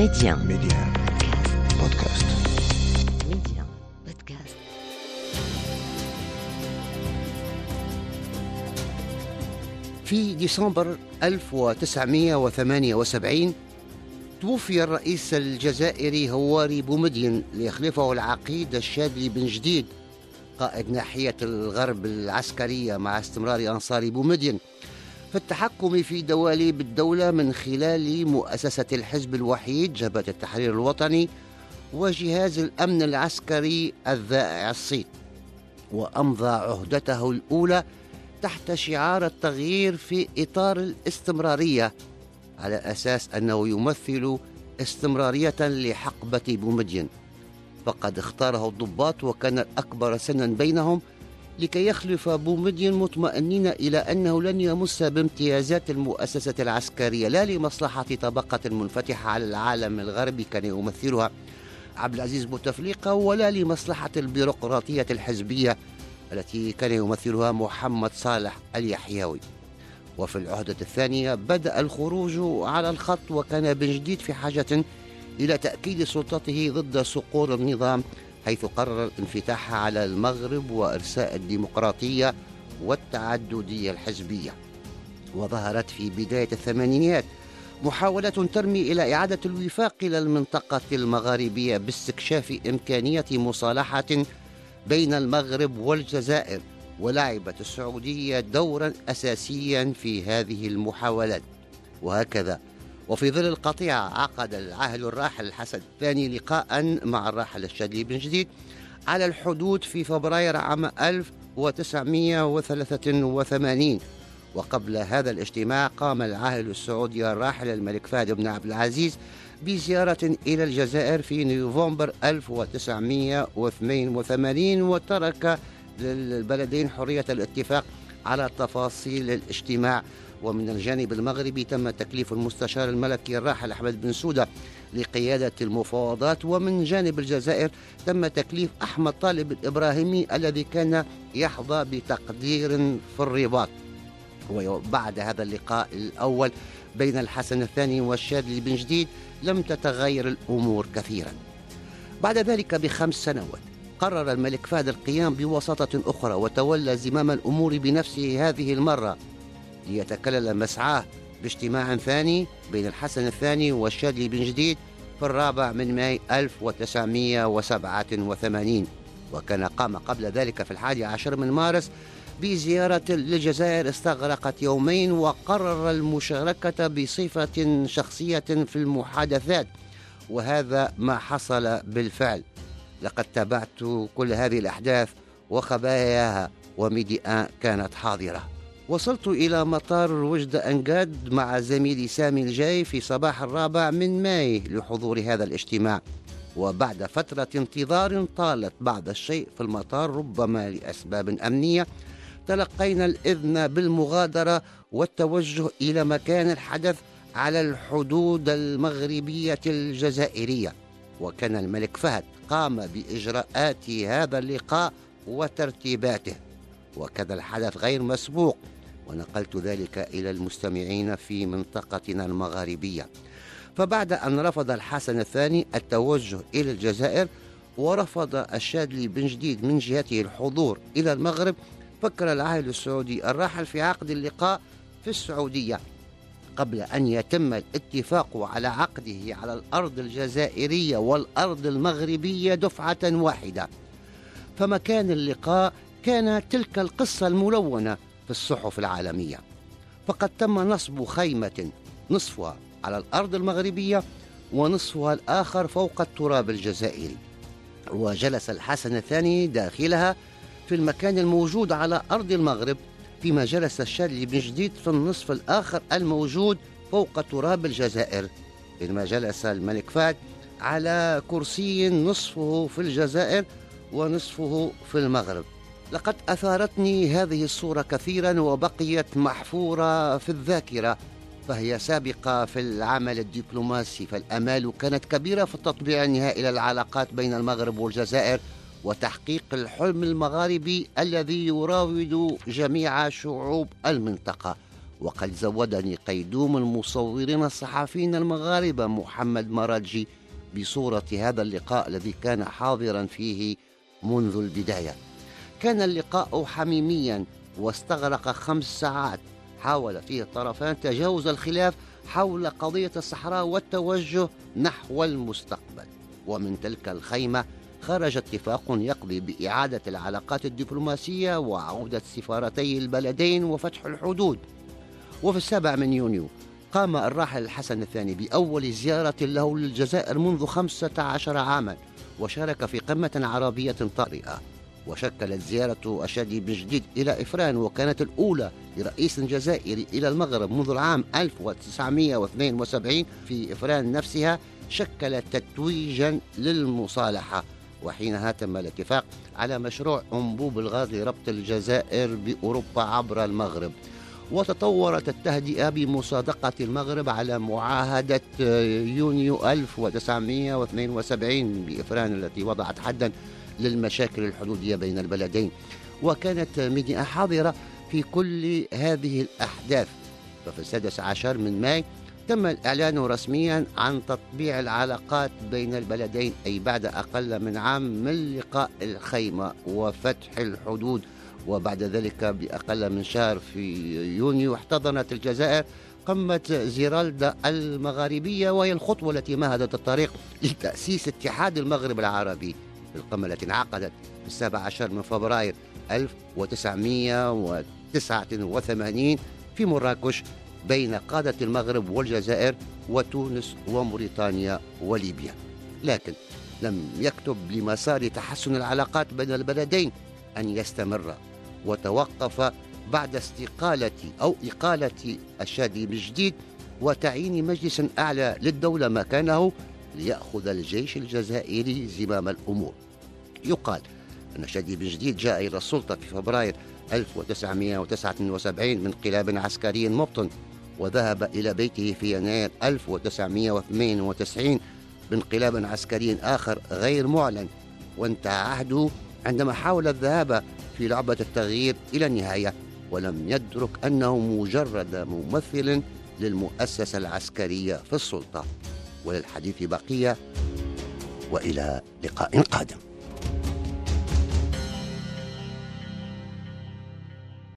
Média. Média. Podcast. Média. Podcast. في ديسمبر 1978 توفي الرئيس الجزائري هواري بومدين ليخلفه العقيد الشاذلي بن جديد قائد ناحية الغرب العسكرية مع استمرار أنصار بومدين في التحكم في دواليب الدولة من خلال مؤسسة الحزب الوحيد جبهة التحرير الوطني وجهاز الأمن العسكري الذائع الصيت وأمضى عهدته الأولى تحت شعار التغيير في إطار الاستمرارية على أساس أنه يمثل استمرارية لحقبة بومدين فقد اختاره الضباط وكان الأكبر سنا بينهم لكي يخلف بومدين مطمئنين إلى أنه لن يمس بامتيازات المؤسسة العسكرية لا لمصلحة طبقة منفتحة على العالم الغربي كان يمثلها عبد العزيز بوتفليقة ولا لمصلحة البيروقراطية الحزبية التي كان يمثلها محمد صالح اليحيوي. وفي العهدة الثانية بدأ الخروج على الخط وكان بن جديد في حاجة إلى تأكيد سلطته ضد سقوط النظام حيث قرر الانفتاح على المغرب وإرساء الديمقراطية والتعددية الحزبية. وظهرت في بداية الثمانينيات محاولة ترمي إلى إعادة الوفاق إلى المنطقة المغاربية باستكشاف إمكانية مصالحة بين المغرب والجزائر ولعبت السعودية دورا أساسيا في هذه المحاولات. وهكذا وفي ظل القطيعة عقد العاهل الراحل الحسن الثاني لقاء مع الراحل الشاذلي بن جديد على الحدود في فبراير عام 1983 وقبل هذا الاجتماع قام العاهل السعودي الراحل الملك فهد بن عبد العزيز بزيارة إلى الجزائر في نوفمبر 1982 وترك للبلدين حرية الاتفاق على تفاصيل الاجتماع. ومن الجانب المغربي تم تكليف المستشار الملكي الراحل أحمد بن سودة لقيادة المفاوضات. ومن جانب الجزائر تم تكليف أحمد طالب الإبراهيمي الذي كان يحظى بتقدير في الرباط. وبعد هذا اللقاء الأول بين الحسن الثاني والشاذلي بن جديد لم تتغير الأمور كثيرا. بعد ذلك بخمس سنوات قرر الملك فهد القيام بوساطة أخرى وتولى زمام الأمور بنفسه هذه المرة ليتكلل مسعاه باجتماع ثاني بين الحسن الثاني والشاذلي بن جديد في الرابع من ماي 1987 وكان قام قبل ذلك في الحادي عشر من مارس بزيارة للجزائر استغرقت يومين وقرر المشاركة بصفة شخصية في المحادثات وهذا ما حصل بالفعل. لقد تابعت كل هذه الأحداث وخباياها وميديا كانت حاضرة. وصلت إلى مطار وجد أنجاد مع زميلي سامي الجاي في صباح الرابع من ماي لحضور هذا الاجتماع. وبعد فترة انتظار طالت بعض الشيء في المطار ربما لأسباب أمنية تلقينا الإذن بالمغادرة والتوجه إلى مكان الحدث على الحدود المغربية الجزائرية. وكان الملك فهد قام بإجراءات هذا اللقاء وترتيباته. وكان الحدث غير مسبوق ونقلت ذلك إلى المستمعين في منطقتنا المغاربية. فبعد أن رفض الحسن الثاني التوجه إلى الجزائر ورفض الشاذلي بن جديد من جهته الحضور إلى المغرب فكر العاهل السعودي الراحل في عقد اللقاء في السعودية. قبل أن يتم الاتفاق على عقده على الأرض الجزائرية والأرض المغربية دفعة واحدة. فمكان اللقاء كان تلك القصة الملونة في الصحف العالمية. فقد تم نصب خيمة نصفها على الأرض المغربية ونصفها الآخر فوق التراب الجزائري. وجلس الحسن الثاني داخلها في المكان الموجود على أرض المغرب فيما جلس الشاذلي بن جديد في النصف الآخر الموجود فوق تراب الجزائر بينما جلس الملك فهد على كرسي نصفه في الجزائر ونصفه في المغرب. لقد أثارتني هذه الصورة كثيرا وبقيت محفورة في الذاكرة فهي سابقة في العمل الدبلوماسي فالأمال كانت كبيرة في التطبيع النهائي للعلاقات بين المغرب والجزائر وتحقيق الحلم المغاربي الذي يراود جميع شعوب المنطقة. وقد زودني قيدوم المصورين الصحفيين المغاربة محمد مراجي بصورة هذا اللقاء الذي كان حاضرا فيه منذ البداية. كان اللقاء حميميا واستغرق خمس ساعات. حاول فيه الطرفان تجاوز الخلاف حول قضية الصحراء والتوجه نحو المستقبل. ومن تلك الخيمة خرج اتفاق يقضي بإعادة العلاقات الدبلوماسية وعودة سفارتي البلدين وفتح الحدود. وفي السابع من يونيو قام الراحل الحسن الثاني بأول زيارة له للجزائر منذ خمسة عشر عاما وشارك في قمة عربية طارئة. وشكلت زيارة الشادي بن جديد إلى إفران وكانت الأولى لرئيس جزائري إلى المغرب منذ العام 1972 في إفران نفسها شكل تتويجا للمصالحة. وحينها تم الاتفاق على مشروع أنبوب الغاز لربط الجزائر بأوروبا عبر المغرب. وتطورت التهدئة بمصادقة المغرب على معاهدة يونيو 1972 بإفران التي وضعت حدا للمشاكل الحدودية بين البلدين. وكانت ميديا حاضرة في كل هذه الأحداث. ففي السادس عشر من ماي تم الإعلان رسميا عن تطبيع العلاقات بين البلدين أي بعد أقل من عام من لقاء الخيمة وفتح الحدود. وبعد ذلك بأقل من شهر في يونيو احتضنت الجزائر قمة زيرالدا المغاربية وهي الخطوة التي مهدت الطريق لتأسيس اتحاد المغرب العربي القمة التي انعقدت في السابع عشر من فبراير 1989 في مراكش بين قادة المغرب والجزائر وتونس وموريتانيا وليبيا. لكن لم يكتب لمسار تحسن العلاقات بين البلدين أن يستمر وتوقف بعد استقالة أو إقالة الشادي بجديد وتعيين مجلس أعلى للدولة مكانه ليأخذ الجيش الجزائري زمام الأمور. يقال أن شادي بجديد جاء إلى السلطة في فبراير 1979 من انقلاب عسكري مبطن وذهب إلى بيته في يناير 1992 بانقلاب عسكري آخر غير معلن وانتهى عهده عندما حاول الذهاب في لعبة التغيير إلى النهاية ولم يدرك أنه مجرد ممثل للمؤسسة العسكرية في السلطة. وللحديث بقية وإلى لقاء قادم.